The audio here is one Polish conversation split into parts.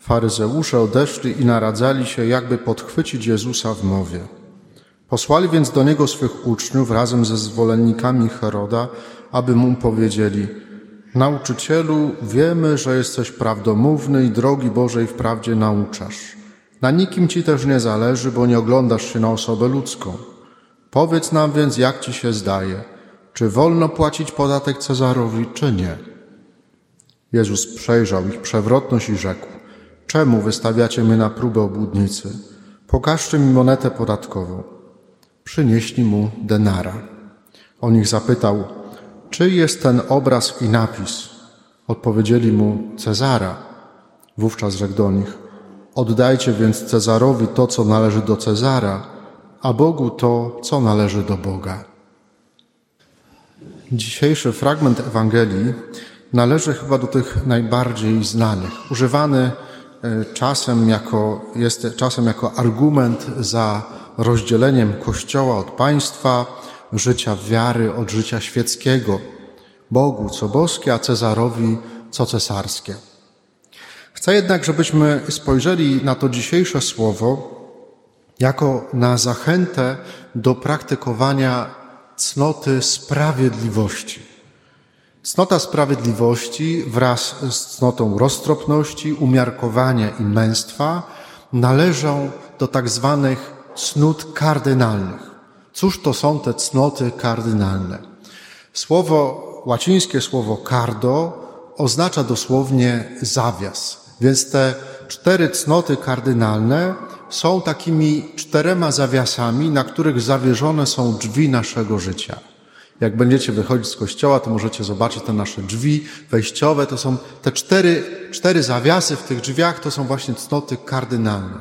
Faryzeusze odeszli i naradzali się, jakby podchwycić Jezusa w mowie. Posłali więc do niego swych uczniów razem ze zwolennikami Heroda, aby mu powiedzieli: Nauczycielu, wiemy, że jesteś prawdomówny i drogi Bożej wprawdzie nauczasz. Na nikim ci też nie zależy, bo nie oglądasz się na osobę ludzką. Powiedz nam więc, jak ci się zdaje, czy wolno płacić podatek Cezarowi, czy nie? Jezus przejrzał ich przewrotność i rzekł: Czemu wystawiacie mnie na próbę obłudnicy? Pokażcie mi monetę podatkową. Przynieśli mu denara. On ich zapytał: Czy jest ten obraz i napis? Odpowiedzieli mu: Cezara. Wówczas rzekł do nich: Oddajcie więc Cezarowi to, co należy do Cezara, a Bogu to, co należy do Boga. Dzisiejszy fragment Ewangelii należy chyba do tych najbardziej znanych, używany czasem jako, jest czasem jako argument za rozdzieleniem Kościoła od państwa, życia wiary od życia świeckiego, Bogu co boskie, a Cezarowi co cesarskie. Chcę jednak, żebyśmy spojrzeli na to dzisiejsze słowo jako na zachętę do praktykowania cnoty sprawiedliwości. Cnota sprawiedliwości wraz z cnotą roztropności, umiarkowania i męstwa należą do tak zwanych cnót kardynalnych. Cóż to są te cnoty kardynalne? Słowo, łacińskie słowo cardo oznacza dosłownie zawias. Więc te cztery cnoty kardynalne są takimi czterema zawiasami, na których zawierzone są drzwi naszego życia. Jak będziecie wychodzić z kościoła, to możecie zobaczyć te nasze drzwi wejściowe. To są te cztery, cztery zawiasy w tych drzwiach, to są właśnie cnoty kardynalne.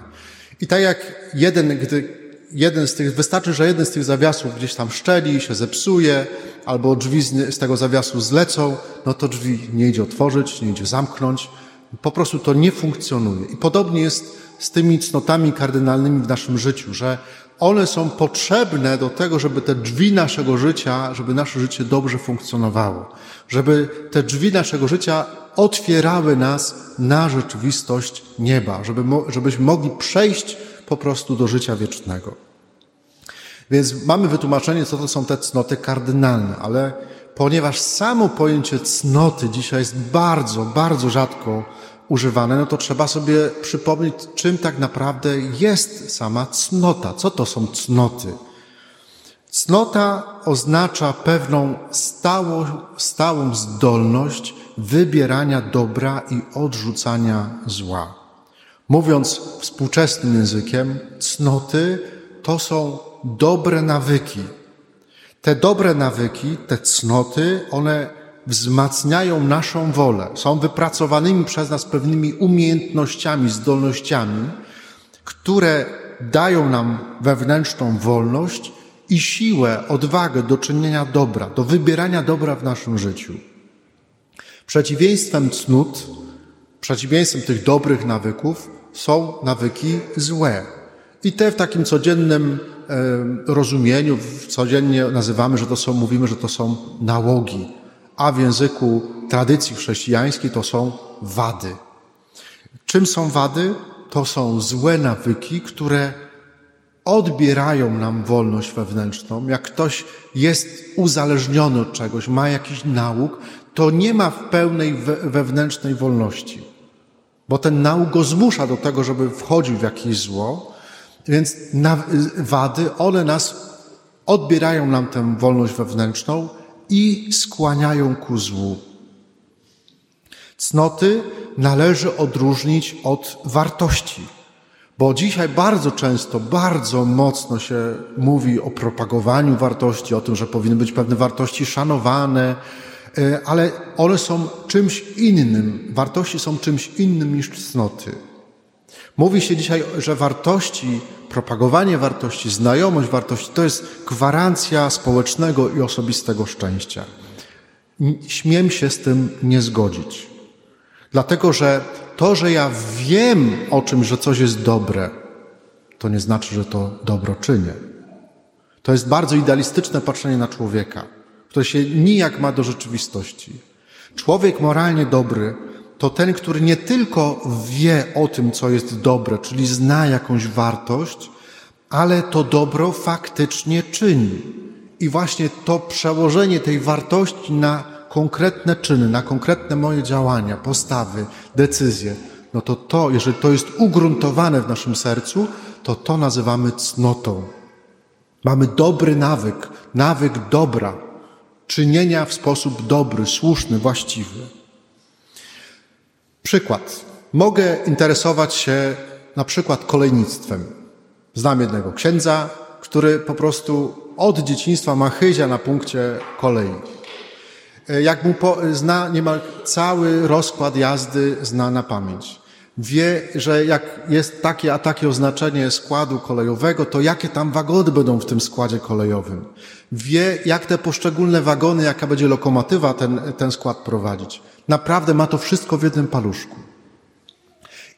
I tak jak jeden, gdy jeden z tych, wystarczy, że jeden z tych zawiasów gdzieś tam szczeli, się zepsuje, albo drzwi z, z tego zawiasu zlecą, no to drzwi nie idzie otworzyć, nie idzie zamknąć. Po prostu to nie funkcjonuje. I podobnie jest z tymi cnotami kardynalnymi w naszym życiu, że one są potrzebne do tego, żeby te drzwi naszego życia, żeby nasze życie dobrze funkcjonowało, żeby te drzwi naszego życia otwierały nas na rzeczywistość nieba, żeby, żebyśmy mogli przejść po prostu do życia wiecznego. Więc mamy wytłumaczenie, co to są te cnoty kardynalne, ale ponieważ samo pojęcie cnoty dzisiaj jest bardzo, bardzo rzadko używane, no to trzeba sobie przypomnieć, czym tak naprawdę jest sama cnota. Co to są cnoty? Cnota oznacza pewną stałą, zdolność wybierania dobra i odrzucania zła. Mówiąc współczesnym językiem, cnoty to są dobre nawyki. Te dobre nawyki, te cnoty, one wzmacniają naszą wolę, są wypracowanymi przez nas pewnymi umiejętnościami, zdolnościami, które dają nam wewnętrzną wolność i siłę, odwagę do czynienia dobra, do wybierania dobra w naszym życiu. Przeciwieństwem cnót, przeciwieństwem tych dobrych nawyków są nawyki złe. I te w takim codziennym rozumieniu, codziennie nazywamy, że to są, mówimy, że to są nałogi, a w języku tradycji chrześcijańskiej to są wady. Czym są wady? To są złe nawyki, które odbierają nam wolność wewnętrzną. Jak ktoś jest uzależniony od czegoś, ma jakiś nauk, to nie ma w pełnej wewnętrznej wolności. Bo ten nauk go zmusza do tego, żeby wchodził w jakieś zło, więc wady, one nas odbierają nam tę wolność wewnętrzną i skłaniają ku złu. Cnoty należy odróżnić od wartości, bo dzisiaj bardzo często, bardzo mocno się mówi o propagowaniu wartości, o tym, że powinny być pewne wartości szanowane, e, ale one są czymś innym. Wartości są czymś innym niż cnoty. Mówi się dzisiaj, że wartości, propagowanie wartości, znajomość wartości to jest gwarancja społecznego i osobistego szczęścia. Śmiem się z tym nie zgodzić. Dlatego, że to, że ja wiem o czym, że coś jest dobre, to nie znaczy, że to dobro czynię. To jest bardzo idealistyczne patrzenie na człowieka, które się nijak ma do rzeczywistości. Człowiek moralnie dobry to ten, który nie tylko wie o tym, co jest dobre, czyli zna jakąś wartość, ale to dobro faktycznie czyni. I właśnie to przełożenie tej wartości na konkretne czyny, na konkretne moje działania, postawy, decyzje, no to to, jeżeli to jest ugruntowane w naszym sercu, to to nazywamy cnotą. Mamy dobry nawyk, nawyk dobra, czynienia w sposób dobry, słuszny, właściwy. Przykład. Mogę interesować się na przykład kolejnictwem. Znam jednego księdza, który po prostu od dzieciństwa ma chyzia na punkcie kolei. Jak mu po, zna niemal cały rozkład jazdy, zna na pamięć. Wie, że jak jest takie a takie oznaczenie składu kolejowego, to jakie tam wagony będą w tym składzie kolejowym. Wie, jak te poszczególne wagony, jaka będzie lokomotywa ten, ten skład prowadzić. Naprawdę ma to wszystko w jednym paluszku.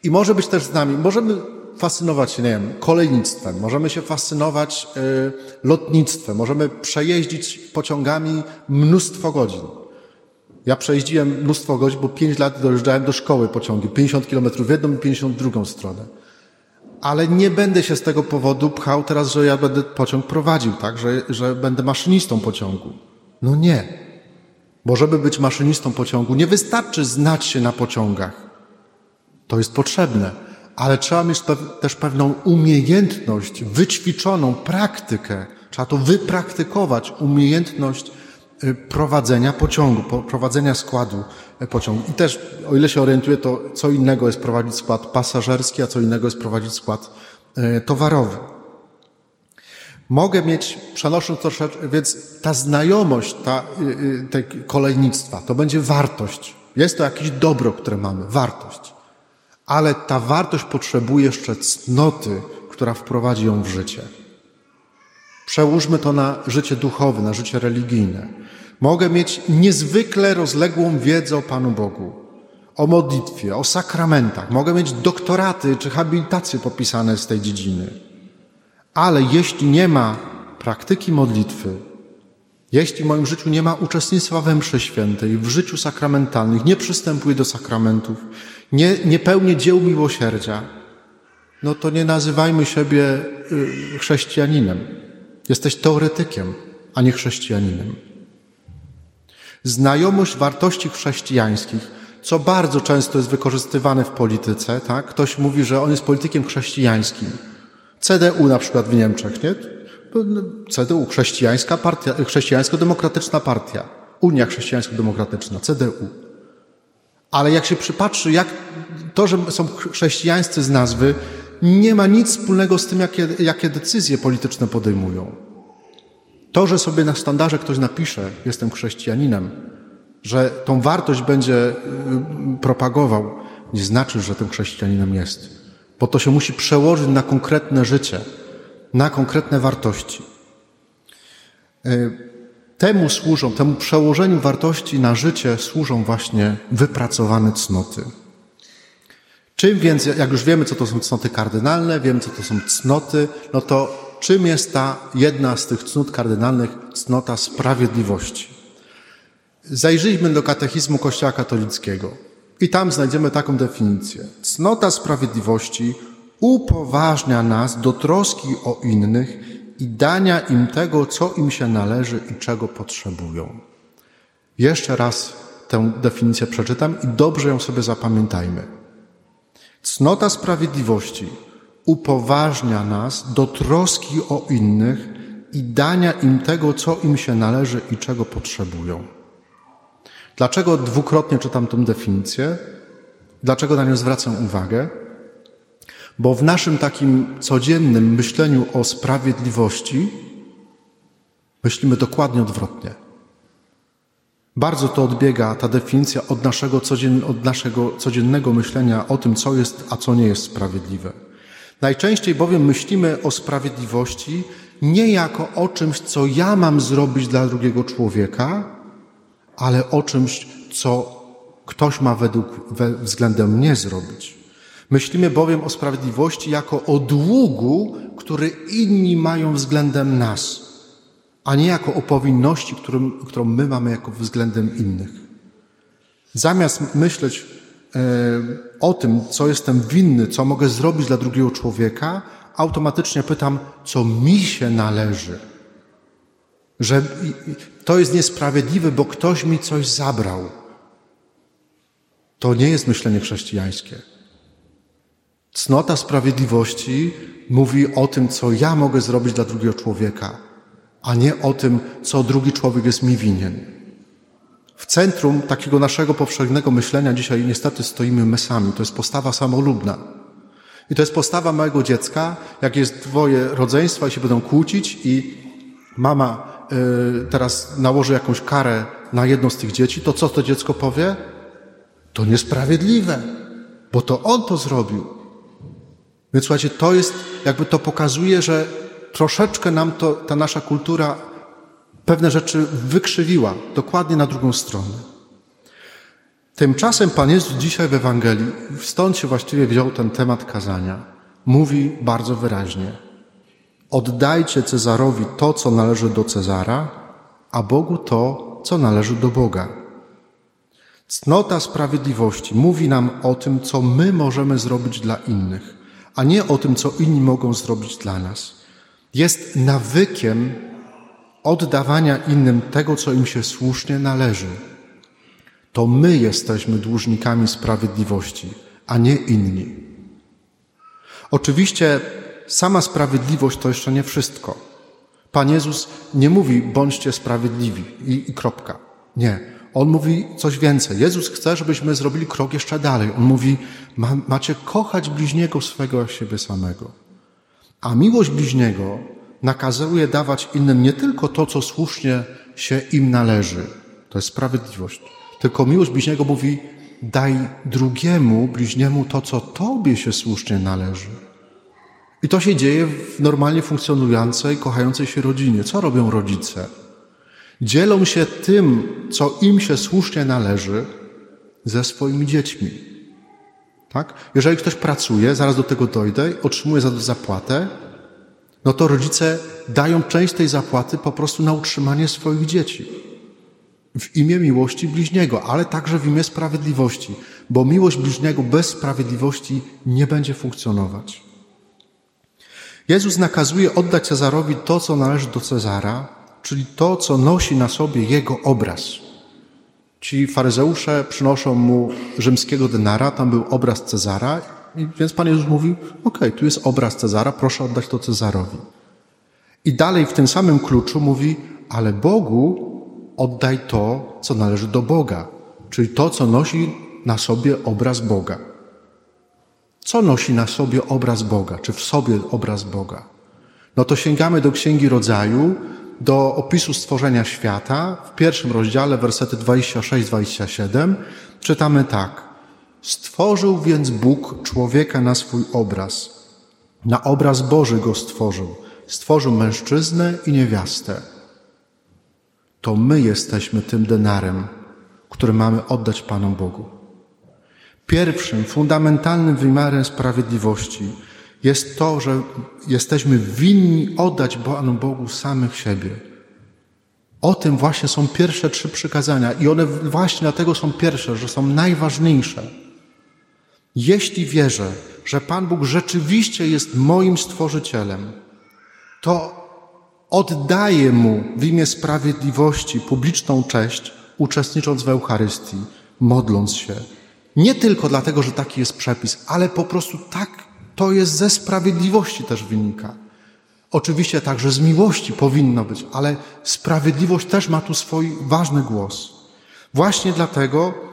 I może być też z nami, możemy fascynować się, nie wiem, kolejnictwem, możemy się fascynować y, lotnictwem, możemy przejeździć pociągami mnóstwo godzin. Ja przejeździłem mnóstwo godzin, bo pięć lat dojeżdżałem do szkoły pociągi, 50 kilometrów w jedną i 50 w drugą stronę. Ale nie będę się z tego powodu pchał teraz, że ja będę pociąg prowadził, tak, że, że będę maszynistą pociągu. No nie. Bo żeby być maszynistą pociągu, nie wystarczy znać się na pociągach. To jest potrzebne, ale trzeba mieć też pewną umiejętność, wyćwiczoną praktykę. Trzeba to wypraktykować, umiejętność y, prowadzenia pociągu, prowadzenia składu I też, o ile się orientuję, to co innego jest prowadzić skład pasażerski, a co innego jest prowadzić skład y, towarowy. Mogę mieć, przenosząc troszeczkę, więc ta znajomość ta, tej kolejnictwa to będzie wartość. Jest to jakieś dobro, które mamy, wartość ale ta wartość potrzebuje jeszcze cnoty, która wprowadzi ją w życie. Przełóżmy to na życie duchowe, na życie religijne. Mogę mieć niezwykle rozległą wiedzę o Panu Bogu, o modlitwie, o sakramentach. Mogę mieć doktoraty czy habilitacje popisane z tej dziedziny. Ale jeśli nie ma praktyki modlitwy, jeśli w moim życiu nie ma uczestnictwa we mszy świętej, w życiu sakramentalnych, nie przystępuję do sakramentów, nie, nie pełnię dzieł miłosierdzia, no to nie nazywajmy siebie y, chrześcijaninem. Jesteś teoretykiem, a nie chrześcijaninem. Znajomość wartości chrześcijańskich, co bardzo często jest wykorzystywane w polityce, tak? Ktoś mówi, że on jest politykiem chrześcijańskim. CDU na przykład w Niemczech, nie? CDU, chrześcijańska partia, chrześcijańsko-demokratyczna partia. Unia Chrześcijańsko-Demokratyczna, CDU. Ale jak się przypatrzy, jak to, że są chrześcijańscy z nazwy, nie ma nic wspólnego z tym, jakie, jakie decyzje polityczne podejmują. To, że sobie na standardzie ktoś napisze, jestem chrześcijaninem, że tą wartość będzie y, propagował, nie znaczy, że tym chrześcijaninem jest. Bo to się musi przełożyć na konkretne życie, na konkretne wartości. Y, Temu służą, temu przełożeniu wartości na życie służą właśnie wypracowane cnoty. Czym więc, jak już wiemy, co to są cnoty kardynalne, wiemy, co to są cnoty, no to czym jest ta jedna z tych cnót kardynalnych, cnota sprawiedliwości? Zajrzyjmy do katechizmu Kościoła katolickiego i tam znajdziemy taką definicję. Cnota sprawiedliwości upoważnia nas do troski o innych i dania im tego, co im się należy i czego potrzebują. Jeszcze raz tę definicję przeczytam i dobrze ją sobie zapamiętajmy. Cnota sprawiedliwości upoważnia nas do troski o innych i dania im tego, co im się należy i czego potrzebują. Dlaczego dwukrotnie czytam tę definicję? Dlaczego na nią zwracam uwagę? Bo w naszym takim codziennym myśleniu o sprawiedliwości myślimy dokładnie odwrotnie. Bardzo to odbiega ta definicja od naszego, codzien, od naszego codziennego myślenia o tym, co jest, a co nie jest sprawiedliwe. Najczęściej bowiem myślimy o sprawiedliwości nie jako o czymś, co ja mam zrobić dla drugiego człowieka, ale o czymś, co ktoś ma według, we, względem mnie zrobić. Myślimy bowiem o sprawiedliwości jako o długu, który inni mają względem nas, a nie jako o powinności, którą, którą my mamy jako względem innych. Zamiast myśleć o tym, co jestem winny, co mogę zrobić dla drugiego człowieka, automatycznie pytam, co mi się należy. Że to jest niesprawiedliwe, bo ktoś mi coś zabrał. To nie jest myślenie chrześcijańskie. Cnota sprawiedliwości mówi o tym, co ja mogę zrobić dla drugiego człowieka, a nie o tym, co drugi człowiek jest mi winien. W centrum takiego naszego powszechnego myślenia dzisiaj niestety stoimy my sami. To jest postawa samolubna. I to jest postawa małego dziecka, jak jest dwoje rodzeństwa i się będą kłócić i mama y, teraz nałoży jakąś karę na jedno z tych dzieci, to co to dziecko powie? To niesprawiedliwe, bo to on to zrobił. Więc słuchajcie, to jest, jakby to pokazuje, że troszeczkę nam to, ta nasza kultura pewne rzeczy wykrzywiła, dokładnie na drugą stronę. Tymczasem Pan Jezus dzisiaj w Ewangelii, stąd się właściwie wziął ten temat kazania, mówi bardzo wyraźnie: Oddajcie Cezarowi to, co należy do Cezara, a Bogu to, co należy do Boga. Cnota sprawiedliwości mówi nam o tym, co my możemy zrobić dla innych, a nie o tym, co inni mogą zrobić dla nas. Jest nawykiem oddawania innym tego, co im się słusznie należy. To my jesteśmy dłużnikami sprawiedliwości, a nie inni. Oczywiście sama sprawiedliwość to jeszcze nie wszystko. Pan Jezus nie mówi bądźcie sprawiedliwi i, i kropka. Nie. On mówi coś więcej. Jezus chce, żebyśmy zrobili krok jeszcze dalej. On mówi, ma, macie kochać bliźniego swego siebie samego. A miłość bliźniego nakazuje dawać innym nie tylko to, co słusznie się im należy, to jest sprawiedliwość, tylko miłość bliźniego mówi, daj drugiemu bliźniemu to, co tobie się słusznie należy. I to się dzieje w normalnie funkcjonującej, kochającej się rodzinie. Co robią rodzice? Dzielą się tym, co im się słusznie należy, ze swoimi dziećmi. Tak? Jeżeli ktoś pracuje, zaraz do tego dojdę, otrzymuje za to zapłatę, no to rodzice dają część tej zapłaty po prostu na utrzymanie swoich dzieci. W imię miłości bliźniego, ale także w imię sprawiedliwości, bo miłość bliźniego bez sprawiedliwości nie będzie funkcjonować. Jezus nakazuje oddać Cezarowi to, co należy do Cezara, czyli to, co nosi na sobie jego obraz. Ci faryzeusze przynoszą mu rzymskiego denara, tam był obraz Cezara i więc Pan Jezus mówi, ok, tu jest obraz Cezara, proszę oddać to Cezarowi. I dalej w tym samym kluczu mówi, ale Bogu oddaj to, co należy do Boga, czyli to, co nosi na sobie obraz Boga. Co nosi na sobie obraz Boga, czy w sobie obraz Boga? No to sięgamy do Księgi Rodzaju, do opisu stworzenia świata. W pierwszym rozdziale, wersety 26-27, czytamy tak. Stworzył więc Bóg człowieka na swój obraz. Na obraz Boży go stworzył. Stworzył mężczyznę i niewiastę. To my jesteśmy tym denarem, który mamy oddać Panu Bogu. Pierwszym, fundamentalnym wymiarem sprawiedliwości jest to, że jesteśmy winni oddać Panu Bogu samych siebie. O tym właśnie są pierwsze trzy przykazania i one właśnie dlatego są pierwsze, że są najważniejsze. Jeśli wierzę, że Pan Bóg rzeczywiście jest moim stworzycielem, to oddaję Mu w imię sprawiedliwości publiczną cześć, uczestnicząc w Eucharystii, modląc się. Nie tylko dlatego, że taki jest przepis, ale po prostu tak to jest ze sprawiedliwości też wynika. Oczywiście także z miłości powinno być, ale sprawiedliwość też ma tu swój ważny głos. Właśnie dlatego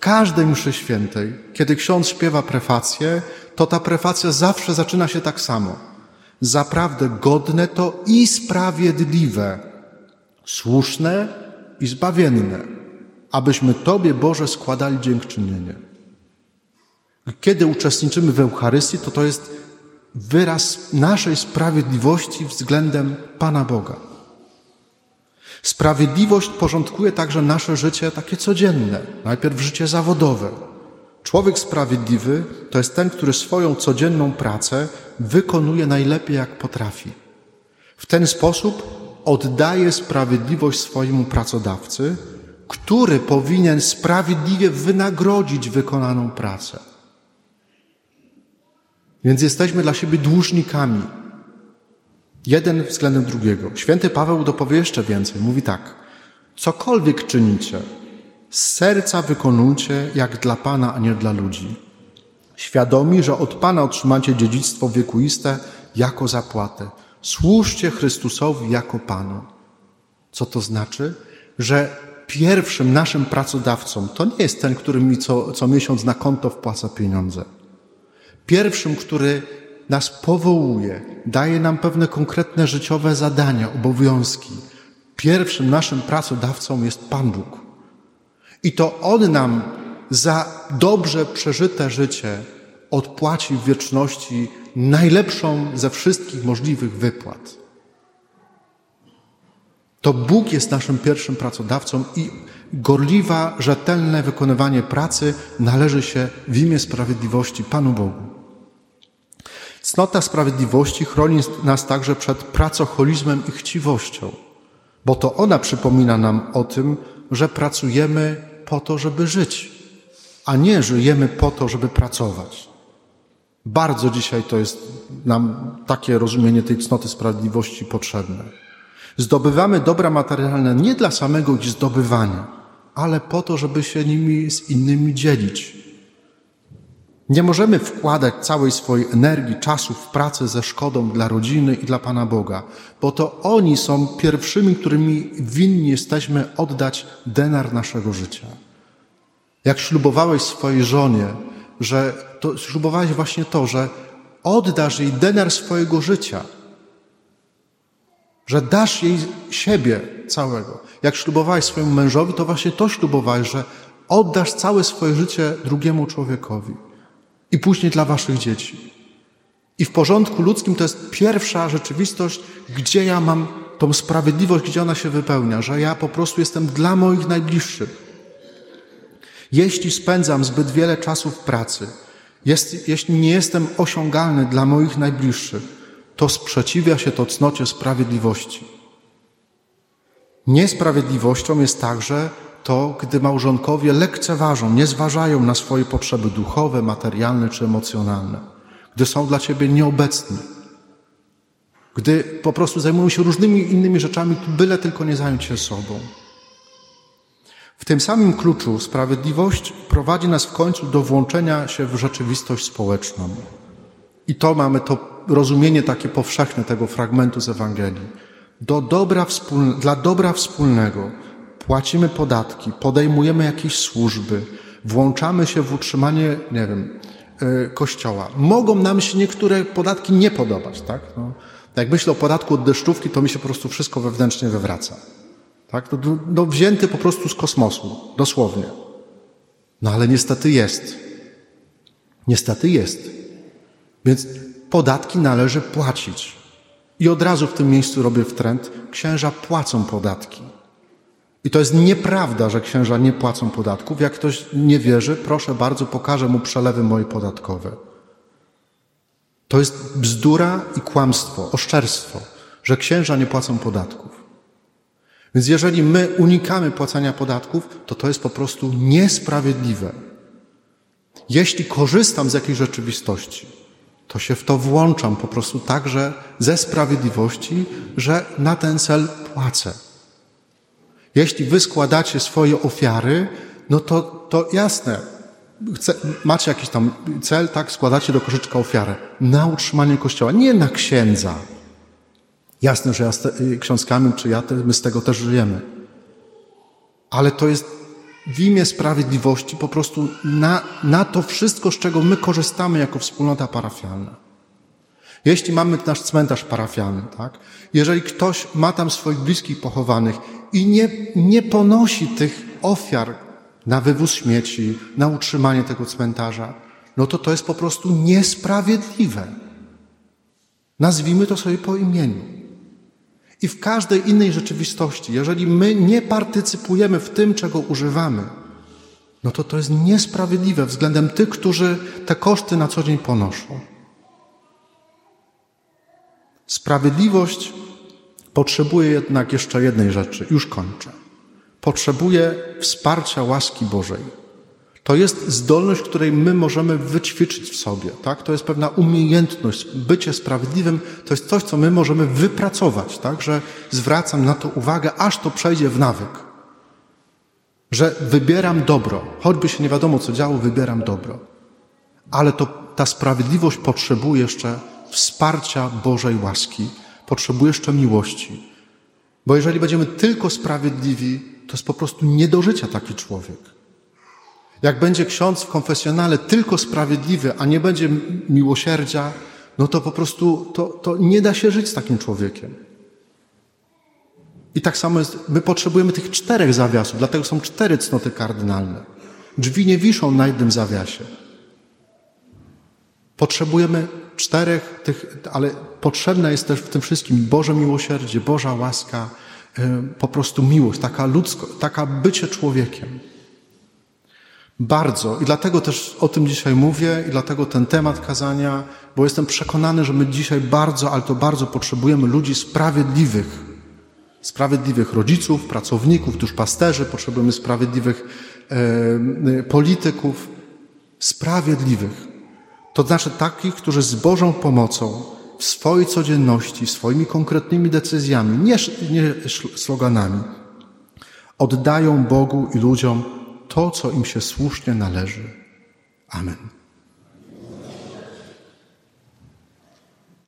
każdej mszy świętej, kiedy ksiądz śpiewa prefację, to ta prefacja zawsze zaczyna się tak samo. Zaprawdę godne to i sprawiedliwe, słuszne i zbawienne, abyśmy Tobie, Boże, składali dziękczynienie. Kiedy uczestniczymy w Eucharystii, to to jest wyraz naszej sprawiedliwości względem Pana Boga. Sprawiedliwość porządkuje także nasze życie takie codzienne, najpierw życie zawodowe. Człowiek sprawiedliwy to jest ten, który swoją codzienną pracę wykonuje najlepiej jak potrafi. W ten sposób oddaje sprawiedliwość swojemu pracodawcy, który powinien sprawiedliwie wynagrodzić wykonaną pracę. Więc jesteśmy dla siebie dłużnikami. Jeden względem drugiego. Święty Paweł dopowie jeszcze więcej. Mówi tak. Cokolwiek czynicie, z serca wykonujcie jak dla Pana, a nie dla ludzi. Świadomi, że od Pana otrzymacie dziedzictwo wiekuiste jako zapłatę. Służcie Chrystusowi jako Panu. Co to znaczy? Że pierwszym naszym pracodawcą to nie jest ten, który mi co, co miesiąc na konto wpłaca pieniądze. Pierwszym, który nas powołuje, daje nam pewne konkretne życiowe zadania, obowiązki. Pierwszym naszym pracodawcą jest Pan Bóg. I to On nam za dobrze przeżyte życie odpłaci w wieczności najlepszą ze wszystkich możliwych wypłat. To Bóg jest naszym pierwszym pracodawcą i gorliwa, rzetelne wykonywanie pracy należy się w imię sprawiedliwości Panu Bogu. Cnota sprawiedliwości chroni nas także przed pracocholizmem i chciwością, bo to ona przypomina nam o tym, że pracujemy po to, żeby żyć, a nie żyjemy po to, żeby pracować. Bardzo dzisiaj to jest nam takie rozumienie tej cnoty sprawiedliwości potrzebne. Zdobywamy dobra materialne nie dla samego ich zdobywania, ale po to, żeby się nimi z innymi dzielić. Nie możemy wkładać całej swojej energii, czasu w pracę ze szkodą dla rodziny i dla Pana Boga, bo to oni są pierwszymi, którymi winni jesteśmy oddać denar naszego życia. Jak ślubowałeś swojej żonie, że to ślubowałeś właśnie to, że oddasz jej denar swojego życia, że dasz jej siebie całego. Jak ślubowałeś swojemu mężowi, to właśnie to ślubowałeś, że oddasz całe swoje życie drugiemu człowiekowi i później dla waszych dzieci. I w porządku ludzkim to jest pierwsza rzeczywistość, gdzie ja mam tą sprawiedliwość, gdzie ona się wypełnia, że ja po prostu jestem dla moich najbliższych. Jeśli spędzam zbyt wiele czasu w pracy, jest, jeśli nie jestem osiągalny dla moich najbliższych, to sprzeciwia się to cnocie sprawiedliwości. Niesprawiedliwością jest także to, gdy małżonkowie lekceważą, nie zważają na swoje potrzeby duchowe, materialne czy emocjonalne, gdy są dla ciebie nieobecni, gdy po prostu zajmują się różnymi innymi rzeczami, byle tylko nie zająć się sobą. W tym samym kluczu sprawiedliwość prowadzi nas w końcu do włączenia się w rzeczywistość społeczną. I to mamy to rozumienie takie powszechne tego fragmentu z Ewangelii. Do dobra wspólne, dla dobra wspólnego płacimy podatki, podejmujemy jakieś służby, włączamy się w utrzymanie, nie wiem, e, kościoła. Mogą nam się niektóre podatki nie podobać, tak? No, jak myślę o podatku od deszczówki, to mi się po prostu wszystko wewnętrznie wywraca. Tak? No, no, wzięty po prostu z kosmosu, dosłownie. No ale niestety jest. Niestety jest. Więc podatki należy płacić. I od razu w tym miejscu robię wtręt. Księża płacą podatki. I to jest nieprawda, że księża nie płacą podatków. Jak ktoś nie wierzy, proszę bardzo, pokażę mu przelewy moje podatkowe. To jest bzdura i kłamstwo, oszczerstwo, że księża nie płacą podatków. Więc jeżeli my unikamy płacenia podatków, to to jest po prostu niesprawiedliwe. Jeśli korzystam z jakiejś rzeczywistości, to się w to włączam po prostu także ze sprawiedliwości, że na ten cel płacę. Jeśli wy składacie swoje ofiary, no to, to jasne, Chce, macie jakiś tam cel, tak, składacie do koszyczka ofiarę na utrzymanie kościoła, nie na księdza. Jasne, że ja z książkami, czy ja, my z tego też żyjemy. Ale to jest w imię sprawiedliwości po prostu na, na to wszystko, z czego my korzystamy jako wspólnota parafialna. Jeśli mamy nasz cmentarz parafialny, tak? Jeżeli ktoś ma tam swoich bliskich pochowanych i nie, nie ponosi tych ofiar na wywóz śmieci, na utrzymanie tego cmentarza, no to to jest po prostu niesprawiedliwe. Nazwijmy to sobie po imieniu. I w każdej innej rzeczywistości, jeżeli my nie partycypujemy w tym, czego używamy, no to to jest niesprawiedliwe względem tych, którzy te koszty na co dzień ponoszą. Sprawiedliwość potrzebuje jednak jeszcze jednej rzeczy, już kończę. potrzebuje wsparcia łaski Bożej. To jest zdolność, której my możemy wyćwiczyć w sobie. Tak? To jest pewna umiejętność. Bycie sprawiedliwym to jest coś, co my możemy wypracować. Tak? Że zwracam na to uwagę, aż to przejdzie w nawyk. Że wybieram dobro. Choćby się nie wiadomo, co działo, wybieram dobro. Ale to, ta sprawiedliwość potrzebuje jeszcze wsparcia Bożej łaski. Potrzebuje jeszcze miłości. Bo jeżeli będziemy tylko sprawiedliwi, to jest po prostu nie do życia taki człowiek. Jak będzie ksiądz w konfesjonale tylko sprawiedliwy, a nie będzie miłosierdzia, no to po prostu to, to nie da się żyć z takim człowiekiem. I tak samo jest, my potrzebujemy tych czterech zawiasów, dlatego są cztery cnoty kardynalne. Drzwi nie wiszą na jednym zawiasie. Potrzebujemy czterech tych, ale potrzebna jest też w tym wszystkim Boże miłosierdzie, Boża łaska, po prostu miłość, taka ludzko, taka bycie człowiekiem. Bardzo. I dlatego też o tym dzisiaj mówię i dlatego ten temat kazania, bo jestem przekonany, że my dzisiaj bardzo, ale to bardzo potrzebujemy ludzi sprawiedliwych. Sprawiedliwych rodziców, pracowników, duszpasterzy, potrzebujemy sprawiedliwych e, polityków. Sprawiedliwych. To znaczy takich, którzy z Bożą pomocą w swojej codzienności, swoimi konkretnymi decyzjami, nie, nie sloganami, oddają Bogu i ludziom to, co im się słusznie należy. Amen.